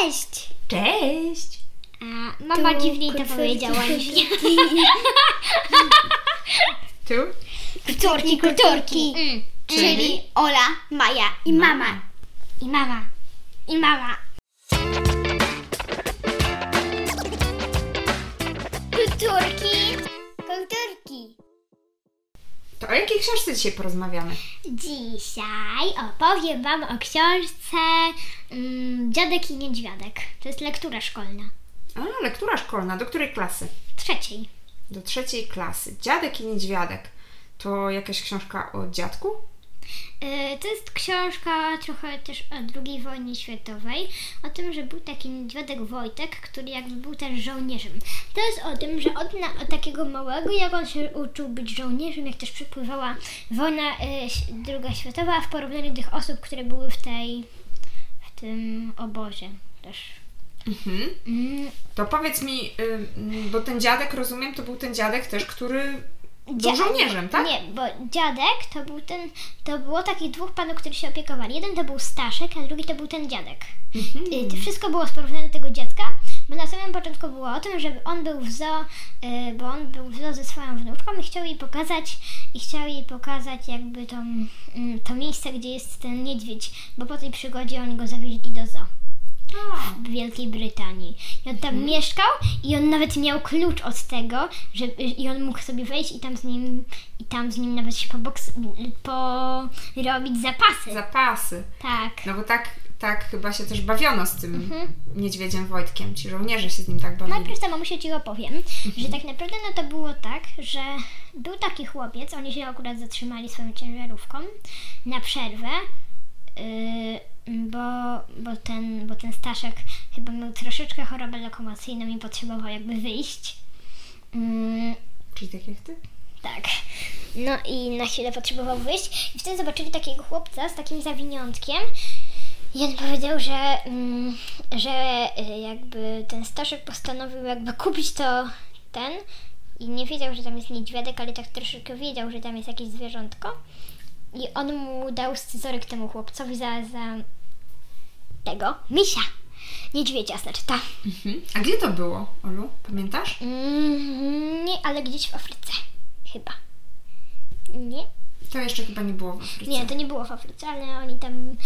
Cześć! Cześć! A mama Tu dziwniej to powiedziała niż ja. Tu? Kulturki, kulturki. Mm. Czyli Ola, Maja i mama. I mama. I mama. Kulturki, kulturki. To o jakiej książce dzisiaj porozmawiamy? Dzisiaj opowiem Wam o książce mm, Dziadek i Niedźwiadek. To jest lektura szkolna. A, lektura szkolna. Do której klasy? Trzeciej. Do trzeciej klasy. Dziadek i niedźwiadek. To jakaś książka o dziadku? Y, To jest książka trochę też o II wojnie światowej, o tym, że był taki niedźwiadek Wojtek, który jakby był też żołnierzem. To jest o tym, że od, na, od takiego małego, jak on się uczył być żołnierzem, jak też przepływała wojna ś- druga światowa, w porównaniu tych osób, które były w tej, w tym obozie też. Mhm. Mm, To powiedz mi, y, bo ten dziadek, rozumiem, to był ten dziadek też, który był żołnierzem, tak? Nie, bo dziadek to był ten, to było takich dwóch panów, którzy się opiekowali. Jeden to był Staszek, a drugi to był ten dziadek. Mhm. To wszystko było z porównania tego dziecka, bo na samym początku było o tym, że on był w zoo, y, bo on był w zoo ze swoją wnuczką i chciał jej pokazać, i chciał jej pokazać jakby tą, mm, to miejsce, gdzie jest ten niedźwiedź, bo po tej przygodzie oni go zawieźli do zoo w Wielkiej Brytanii. I on tam mieszkał i on nawet miał klucz od tego, że, i on mógł sobie wejść i tam z nim, i tam z nim nawet się poboks, porobić zapasy. zapasy. tak. No bo tak, tak chyba się też bawiono z tym Mhm. niedźwiedziem Wojtkiem. Ci żołnierze się z nim tak bawili. Najpierw to mamusia ci opowiem, że tak naprawdę no to było tak, że był taki chłopiec, oni się akurat zatrzymali swoją ciężarówką na przerwę, bo, bo, ten, bo ten Staszek chyba miał troszeczkę chorobę lokomocyjną i potrzebował jakby wyjść. Yy, Czyli tak jak ty? tak. No i na chwilę potrzebował wyjść i wtedy zobaczyli takiego chłopca z takim zawiniątkiem i on powiedział, że, mm, że y, jakby ten Staszek postanowił jakby kupić to ten i nie wiedział, że tam jest niedźwiadek, ale tak troszeczkę wiedział, że tam jest jakieś zwierzątko i on mu dał scyzoryk temu chłopcowi za, za tego misia. Niedźwiedzia, znaczy ta. Mhm. A gdzie to było, Olu? Pamiętasz? Mm, nie, ale gdzieś w Afryce. Chyba. Nie? To jeszcze chyba nie było w Afryce. Nie, to nie było w Afryce, ale oni tam.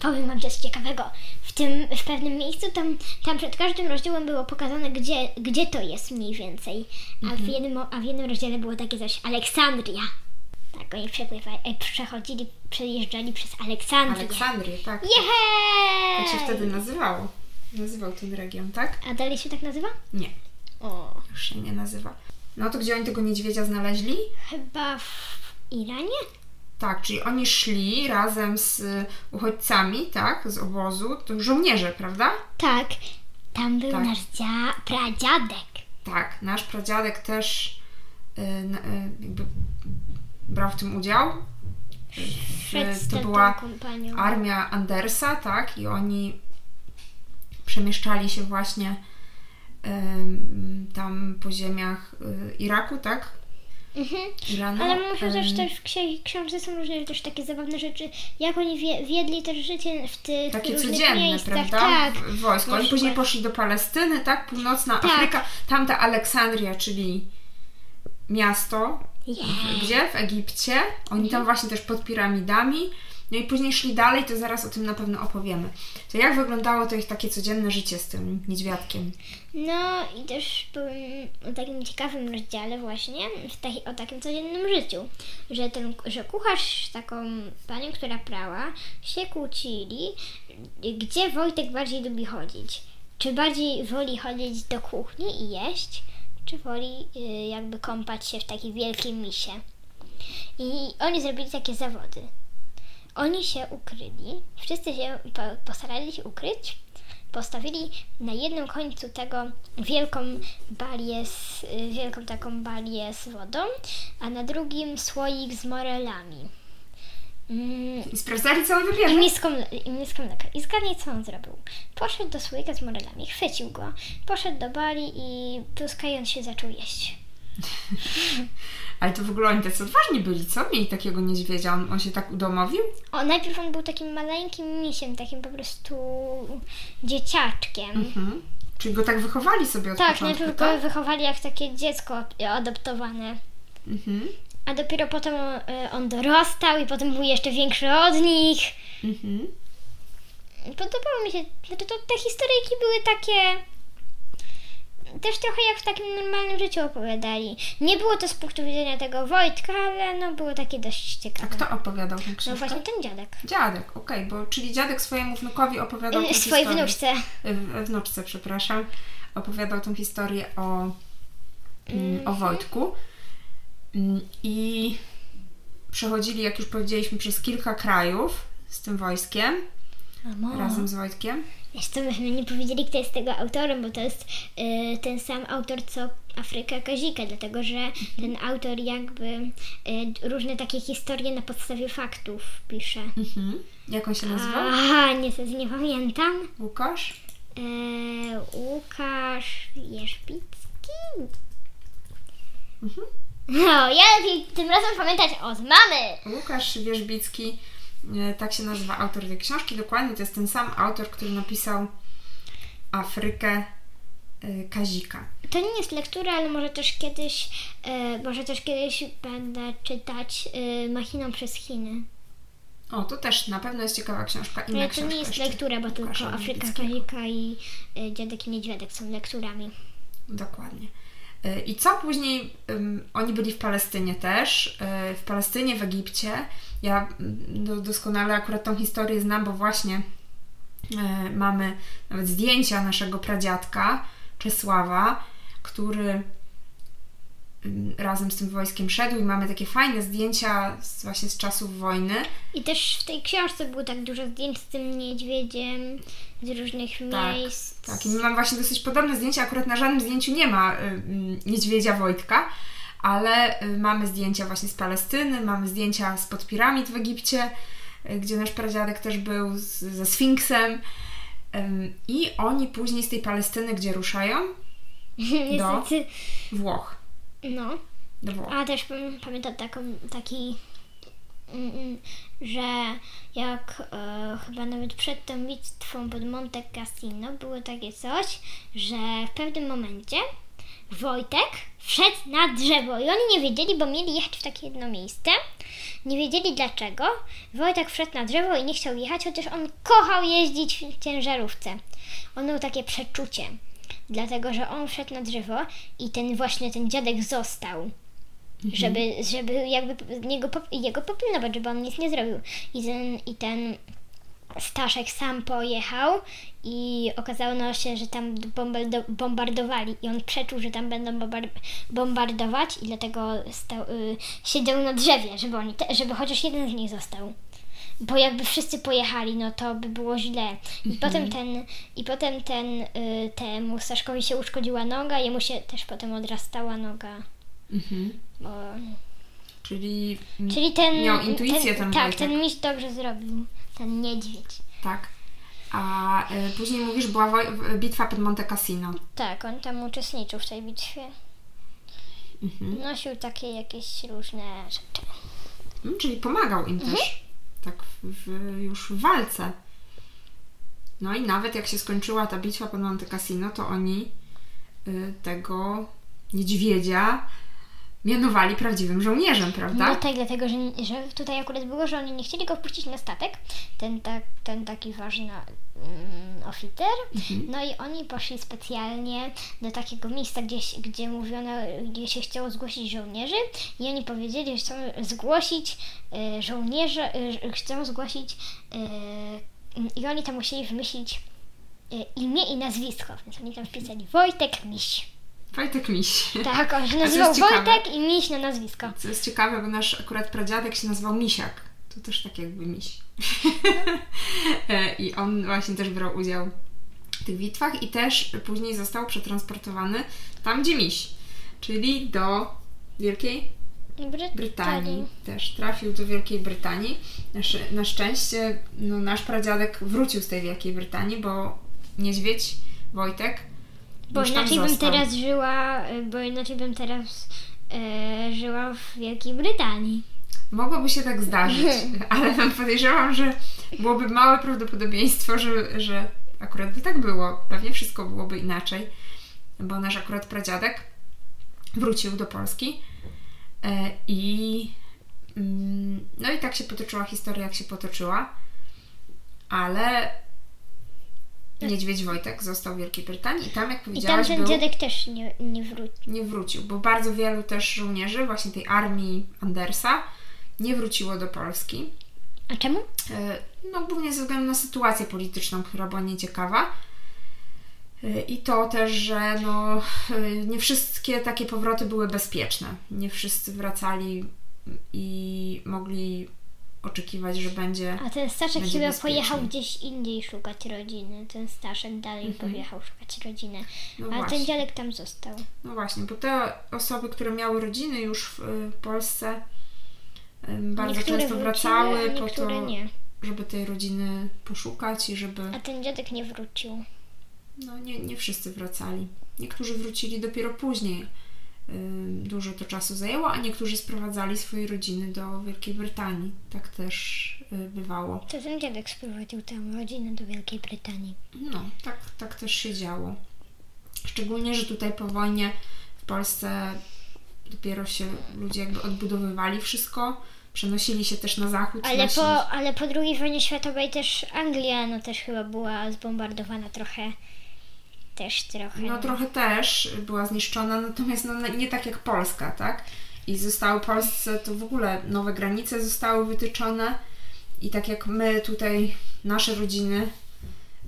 Powiem wam coś ciekawego. W tym, w pewnym miejscu, tam, tam przed każdym rozdziałem było pokazane, gdzie, gdzie to jest mniej więcej. A, w jednym, a w jednym rozdziale było takie coś, Aleksandria. Tak, oni przepływali, e, przechodzili, przejeżdżali przez Aleksandrię. Aleksandrię, tak. Jej! Tak się wtedy nazywało. Nazywał ten region, tak? A dalej się tak nazywa? Nie, O, już się nie nazywa. No to gdzie oni tego niedźwiedzia znaleźli? chyba w Iranie? Tak, czyli oni szli razem z uchodźcami, tak, z obozu, to żołnierze, prawda? Tak, tam był Tak. nasz dzia, pradziadek. Tak, nasz pradziadek też y, y, jakby brał w tym udział. Z to była armia Andersa, tak, i oni przemieszczali się właśnie tam po ziemiach y, Iraku, tak? Mhm. Iranu. Ale muszę też też w księ- książce są różne też takie zabawne rzeczy, jak oni wie, wiedli też życie w tych Takie różnych codzienne, miejscach. prawda? Tak. W wojsku. Oni później poszli do Palestyny, tak? Północna Tak. Afryka. Tamta Aleksandria, czyli miasto, Yeah. gdzie? W Egipcie. Oni tam właśnie też pod piramidami. No i później szli dalej, to zaraz o tym na pewno opowiemy. To jak wyglądało to ich takie codzienne życie z tym niedźwiadkiem? No i też byłem o takim ciekawym rozdziale właśnie taki, o takim codziennym życiu, że ten, że kucharz z taką panią, która prała, się kłócili, gdzie Wojtek bardziej lubi chodzić. Czy bardziej woli chodzić do kuchni i jeść, czy woli y, jakby kąpać się w takiej wielkiej misie. I oni zrobili takie zawody. Oni się ukryli, wszyscy się po, postarali się ukryć, postawili na jednym końcu tego wielką balię, z, wielką taką balię z wodą, a na drugim słoik z morelami. Mm, I sprawdzali, co on i wybierze. miską, i miską mleka. I zgadnij, co on zrobił. Poszedł do słoika z morelami, chwycił go, poszedł do bali i pluskając się zaczął jeść. Ale to w ogóle oni tacy odważni byli, co? Mieli takiego niedźwiedzia, on, on się tak udomowił? O, najpierw on był takim maleńkim misiem, takim po prostu dzieciaczkiem. Mhm. Czyli go tak wychowali sobie od Tak, początku, najpierw tak? go wychowali jak takie dziecko adoptowane. Mhm. A dopiero potem y, on dorastał i potem był jeszcze większy od nich. Mhm. Podobało mi się, znaczy to te historyjki były takie też trochę jak w takim normalnym życiu opowiadali. Nie było to z punktu widzenia tego Wojtka, ale no było takie dość A ciekawe. kto opowiadał tę książkę? No właśnie ten dziadek. Dziadek, okej, bo czyli dziadek swojemu wnukowi opowiadał tę Y, Swojej historię. wnuczce. w- wnuczce, przepraszam, opowiadał tą historię o, mm, o Wojtku. Mm, I przechodzili, jak już powiedzieliśmy, przez kilka krajów z tym wojskiem, Mamo. razem z Wojtkiem. Jeszcze myśmy nie powiedzieli, kto jest tego autorem, bo to jest y, ten sam autor, co Afryka Kazika, dlatego że ten autor jakby y, różne takie historie na podstawie faktów pisze. Mhm. Jak on się nazywał? Aha, niestety nie pamiętam. Łukasz? E, Łukasz Jerzbicki? Mhm. No, ja lepiej tym razem pamiętać od mamy. Łukasz Wierzbicki, e, tak się nazywa autor tej książki. Dokładnie to jest ten sam autor, który napisał Afrykę e, Kazika. To nie jest lektura, ale może też kiedyś, e, może też kiedyś będę czytać Machiną przez Chiny. O, to też na pewno jest ciekawa książka. Inna Ale to książka nie jest lektura, bo tylko Afryka. Kazika i Dziadek i Niedźwiadek są lekturami. Dokładnie. I co później? oni byli w Palestynie też, y, w Palestynie, w Egipcie. Ja do, doskonale akurat tą historię znam, bo właśnie y, mamy nawet zdjęcia naszego pradziadka Czesława, który razem z tym wojskiem szedł i mamy takie fajne zdjęcia z, właśnie z czasów wojny. I też w tej książce było tak dużo zdjęć z tym niedźwiedziem, z różnych Tak, miejsc. Tak, i my mamy właśnie dosyć podobne zdjęcia. Akurat na żadnym zdjęciu nie ma y, y, niedźwiedzia Wojtka, ale y, mamy zdjęcia właśnie z Palestyny, mamy zdjęcia spod piramid w Egipcie, y, gdzie nasz pradziadek też był z, ze Sfinksem. I oni później z tej Palestyny, gdzie ruszają? Niestety, Włoch. No. A też pam- pamiętam taką, taki, mm, mm, że jak e, chyba nawet przed tą bitwą pod Monte Cassino było takie coś, że w pewnym momencie Wojtek wszedł na drzewo i oni nie wiedzieli, bo mieli jechać w takie jedno miejsce. Nie wiedzieli dlaczego. Wojtek wszedł na drzewo i nie chciał jechać, chociaż on kochał jeździć w ciężarówce. On miał takie przeczucie, dlatego że on wszedł na drzewo i ten właśnie ten dziadek został żeby, żeby jakby niego, jego popilnować, żeby on nic nie zrobił. I ten, I ten Staszek sam pojechał i okazało się, że tam bombardo- bombardowali i on przeczuł, że tam będą bombar- bombardować i dlatego stał, y, siedział na drzewie, żeby, oni te- żeby chociaż jeden z nich został. Bo jakby wszyscy pojechali, no to by było źle. I potem ten, i potem ten y, temu Staszkowi się uszkodziła noga, jemu się też potem odrastała noga. Mhm. Bo Czyli, Czyli ten. miał intuicję ten, Tak, Wojtek. ten miś dobrze zrobił. Ten niedźwiedź. Tak. A y, później mówisz, była woj- bitwa pod Monte Cassino. Tak, on tam uczestniczył w tej bitwie. Mhm. Nosił takie jakieś różne rzeczy. Mm, Czyli pomagał im też. Tak w, już w walce. No i nawet jak się skończyła ta bitwa pod Monte to oni y, tego niedźwiedzia mianowali prawdziwym żołnierzem, prawda? No tak, dlatego, że, że tutaj akurat było, że oni nie chcieli go wpuścić na statek. Ten, tak, ten taki ważny mm, oficer. No i oni poszli specjalnie do takiego miejsca, gdzie, gdzie mówiono, gdzie się chciało zgłosić żołnierzy. I oni powiedzieli, że chcą zgłosić y, żołnierzy, y, chcą zgłosić y, i oni tam musieli wymyślić imię i nazwisko. Więc oni tam wpisali Wojtek Miś. Wojtek Miś. Tak, on się nazywał ciekawe. Wojtek i Miś na nazwisko. Co jest ciekawe, bo nasz akurat pradziadek się nazywał Misiak. To też tak jakby miś. E, I on właśnie też brał udział w tych bitwach i też później został przetransportowany tam, gdzie miś. Czyli do Wielkiej Brytanii. Też trafił do Wielkiej Brytanii. Na, sz- na szczęście no, nasz pradziadek wrócił z tej Wielkiej Brytanii, bo niedźwiedź Wojtek Bo inaczej bym teraz żyła, bo inaczej bym teraz e, żyła w Wielkiej Brytanii. Mogłoby się tak zdarzyć, ale podejrzewam, że byłoby małe prawdopodobieństwo, że, że akurat by tak było. Pewnie wszystko byłoby inaczej, bo nasz akurat pradziadek wrócił do Polski e, i mm, no i tak się potoczyła historia, jak się potoczyła, ale niedźwiedź Wojtek został w Wielkiej Brytanii i tam, jak I tam powiedziałaś, ten był dziadek też nie, nie wrócił. nie wrócił, bo bardzo wielu też żołnierzy właśnie tej armii Andersa nie wróciło do Polski. A czemu? E, No głównie ze względu na sytuację polityczną, która była nieciekawa. E, I to też, że no, e, nie wszystkie takie powroty były bezpieczne. Nie wszyscy wracali i mogli oczekiwać, że będzie. A ten Staszek Będzie chyba pojechał gdzieś indziej szukać rodziny. Ten Staszek dalej Mhm. pojechał szukać rodziny. No A właśnie. ten dziadek tam został. No właśnie, bo te osoby, które miały rodziny już w Polsce, bardzo niektóre często wracały po to, nie. żeby tej rodziny poszukać i żeby. A ten dziadek nie wrócił. No nie, nie wszyscy wracali. Niektórzy wrócili dopiero później. Dużo to czasu zajęło, a niektórzy sprowadzali swoje rodziny do Wielkiej Brytanii. Tak też y, bywało. To ten dziadek sprowadził tam rodzinę do Wielkiej Brytanii. No, tak, tak też się działo. Szczególnie, że tutaj po wojnie w Polsce dopiero się ludzie jakby odbudowywali wszystko, przenosili się też na zachód. Ale nasi- po, ale po II wojnie światowej też Anglia no też chyba była zbombardowana trochę. Też trochę. No trochę też była zniszczona, natomiast no, nie tak jak Polska, tak? I zostały Polsce, to w ogóle nowe granice zostały wytyczone i tak jak my tutaj, nasze rodziny,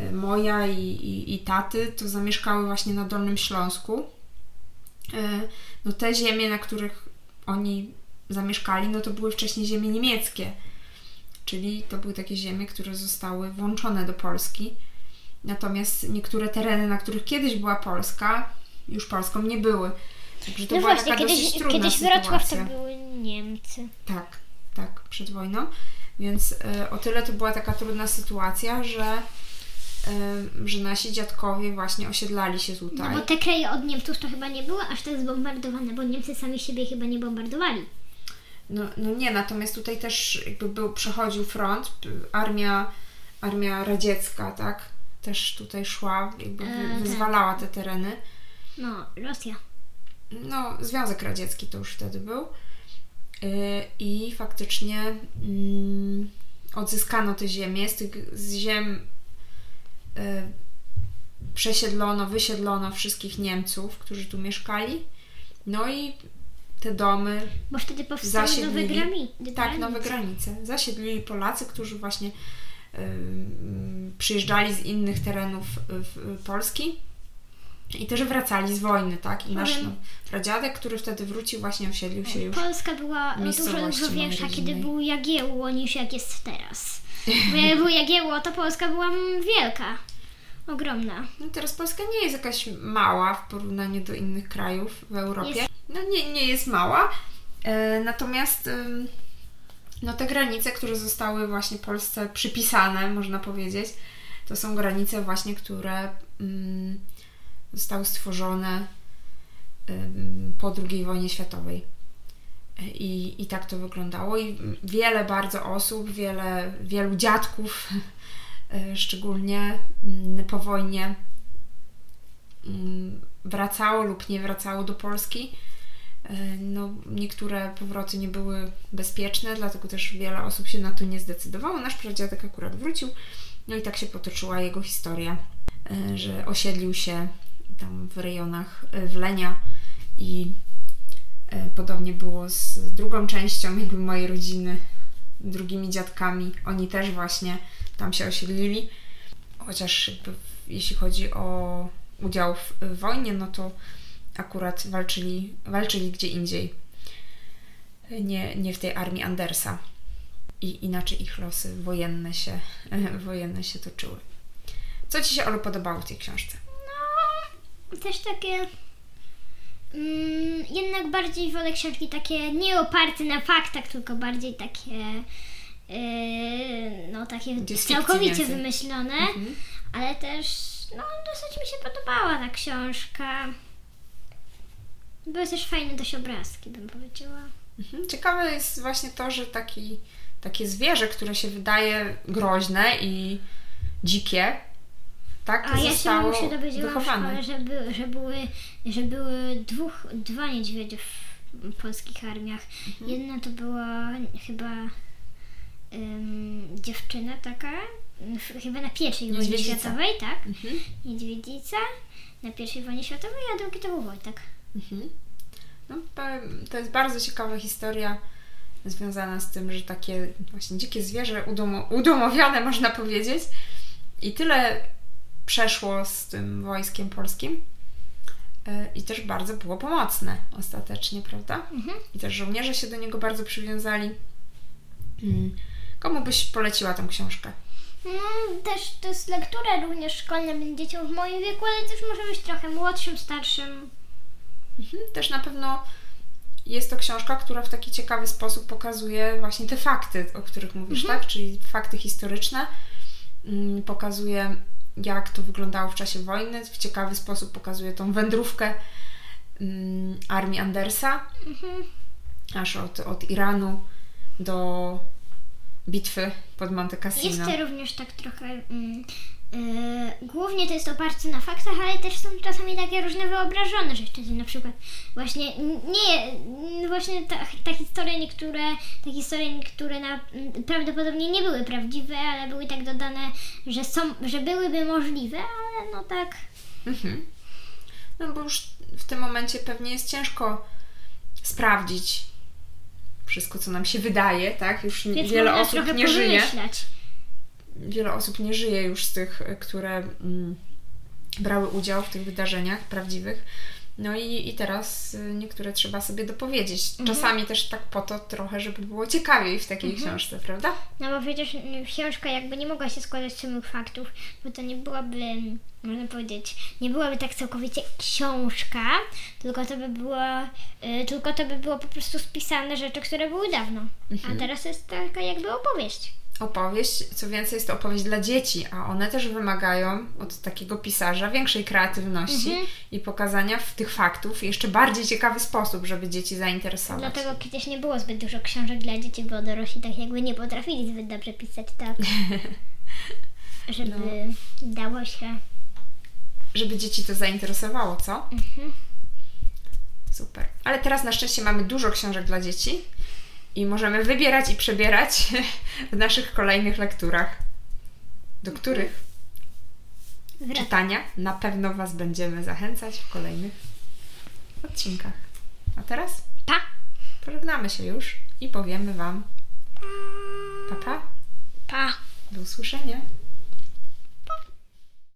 y, moja i, i, i taty, to zamieszkały właśnie na Dolnym Śląsku. Y, No te ziemie, na których oni zamieszkali, no to były wcześniej ziemie niemieckie. Czyli to były takie ziemie, które zostały włączone do Polski. Natomiast niektóre tereny, na których kiedyś była Polska, już Polską nie były. Także to no była właśnie, taka kiedyś, dosyć trudna kiedyś Wrocław to były Niemcy. Tak, tak, przed wojną. Więc e, o tyle to była taka trudna sytuacja, że, e, że nasi dziadkowie właśnie osiedlali się No tutaj. bo te kraje od Niemców to chyba nie były aż tak zbombardowane, bo Niemcy sami siebie chyba nie bombardowali. No, no nie, natomiast tutaj też jakby był, przechodził front, armia, armia radziecka, tak? Też tutaj szła, jakby E, tak. wyzwalała te tereny. No, Rosja. no, Związek Radziecki to już wtedy był. Yy, I faktycznie mm, odzyskano te ziemie. Z tych z ziem yy, przesiedlono, wysiedlono wszystkich Niemców, którzy tu mieszkali. No i te domy, Bo wtedy powstały nowe Zasiedlili. grami. tak, nowe granice. Zasiedlili Polacy, którzy właśnie mm, przyjeżdżali z innych terenów yy, w- Polski i też wracali z wojny, tak? I nasz Powiem- no, pradziadek, który wtedy wrócił, właśnie osiedlił się już. Polska była dużo, dużo większa, kiedy był Jagiełło niż jak jest teraz. Bo jak był Jagiełło, to Polska była mm, wielka. Ogromna. No teraz Polska nie jest jakaś mała w porównaniu do innych krajów w Europie. Jest. No nie, nie jest mała. E, natomiast ym, no te granice, które zostały właśnie Polsce przypisane, można powiedzieć, to są granice właśnie, które ym, zostały stworzone po II wojnie światowej. I, I tak to wyglądało. I wiele bardzo osób, wiele, wielu dziadków, e, szczególnie mm, po wojnie, mm, wracało lub nie wracało do Polski. E, No, niektóre powroty nie były bezpieczne, dlatego też wiele osób się na to nie zdecydowało. Nasz pradziadek akurat wrócił, no i tak się potoczyła jego historia, e, że osiedlił się tam w rejonach e, Wlenia i e, podobnie było z drugą częścią jakby mojej rodziny, drugimi dziadkami. Oni też właśnie tam się osiedlili, chociaż jeśli chodzi o udział w wojnie, no to akurat walczyli, walczyli gdzie indziej. Nie, nie w tej armii Andersa. I inaczej ich losy wojenne się, wojenne się toczyły. Co Ci się, Olu, podobało w tej książce? Też takie. Mm, jednak bardziej wolę książki takie nie oparte na faktach, tylko bardziej takie. Yy, no takie całkowicie wymyślone, Mhm. ale też no dosyć mi się podobała ta książka. Były też fajne dość obrazki, bym powiedziała. Mhm. Ciekawe jest właśnie to, że taki, takie zwierzę, które się wydaje groźne i dzikie, tak A ja się, zostało dowiedziałam w wychowane. szkole, że, by, że, były, że były dwóch, dwa niedźwiedzie w polskich armiach. Mhm. Jedna to była chyba ym, dziewczyna taka, w- chyba na pierwszej wojnie Niedźwiedzica. światowej, tak? Mhm. Niedźwiedzica na pierwszej wojnie światowej, a drugi to był Wojtek. Mhm. No, to jest bardzo ciekawa historia związana z tym, że takie właśnie dzikie zwierzę udomo, udomowione, można powiedzieć, i tyle przeszło z tym wojskiem polskim e, i też bardzo było pomocne ostatecznie, prawda? Mhm. I też żołnierze się do niego bardzo przywiązali. Mm. Komu byś poleciła tą książkę? No, też to jest lektura również szkolna dla dzieciom w moim wieku, ale też może być trochę młodszym, starszym. Mhm. Też na pewno jest to książka, która w taki ciekawy sposób pokazuje właśnie te fakty, o których mówisz, tak? Czyli fakty historyczne. Mm, Pokazuje, jak to wyglądało w czasie wojny. W ciekawy sposób pokazuje tą wędrówkę mm, armii Andersa, Mhm. aż od, od Iranu do bitwy pod Monte Jest Cassino. to również tak trochę. Mm, yy, głównie to jest oparte na faktach, ale też są czasami takie różne wyobrażone rzeczy. Na przykład właśnie nie, właśnie ta, ta historia niektóre, te historie niektóre na, prawdopodobnie nie były prawdziwe, ale były tak dodane, że są, że byłyby możliwe, ale no tak. Mhm. No bo już w tym momencie pewnie jest ciężko sprawdzić wszystko, co nam się wydaje, tak? Już Więc wiele osób nie żyje. powymyślać. Wiele osób nie żyje już z tych, które mm, brały udział w tych wydarzeniach prawdziwych. No i, i teraz y, niektóre trzeba sobie dopowiedzieć. Mhm. Czasami też tak po to trochę, żeby było ciekawiej w takiej Mhm. książce, prawda? No bo przecież mm, książka jakby nie mogła się składać z samych faktów, bo to nie byłaby, można powiedzieć, nie byłaby tak całkowicie książka, tylko to by było, y, tylko to by było po prostu spisane rzeczy, które były dawno. A teraz jest taka jakby opowieść. Opowieść, co więcej jest to opowieść dla dzieci, a one też wymagają od takiego pisarza większej kreatywności Mhm. i pokazania w tych faktów w jeszcze bardziej ciekawy sposób, żeby dzieci zainteresować. Dlatego kiedyś nie było zbyt dużo książek dla dzieci, bo dorośli tak jakby nie potrafili zbyt dobrze pisać tak, żeby dało się. Żeby dzieci to zainteresowało, co? Mhm. Super. Ale teraz na szczęście mamy dużo książek dla dzieci i możemy wybierać i przebierać w naszych kolejnych lekturach, do których czytania na pewno Was będziemy zachęcać w kolejnych odcinkach. A teraz Pa! pożegnamy się już i powiemy Wam pa pa, Pa! do usłyszenia.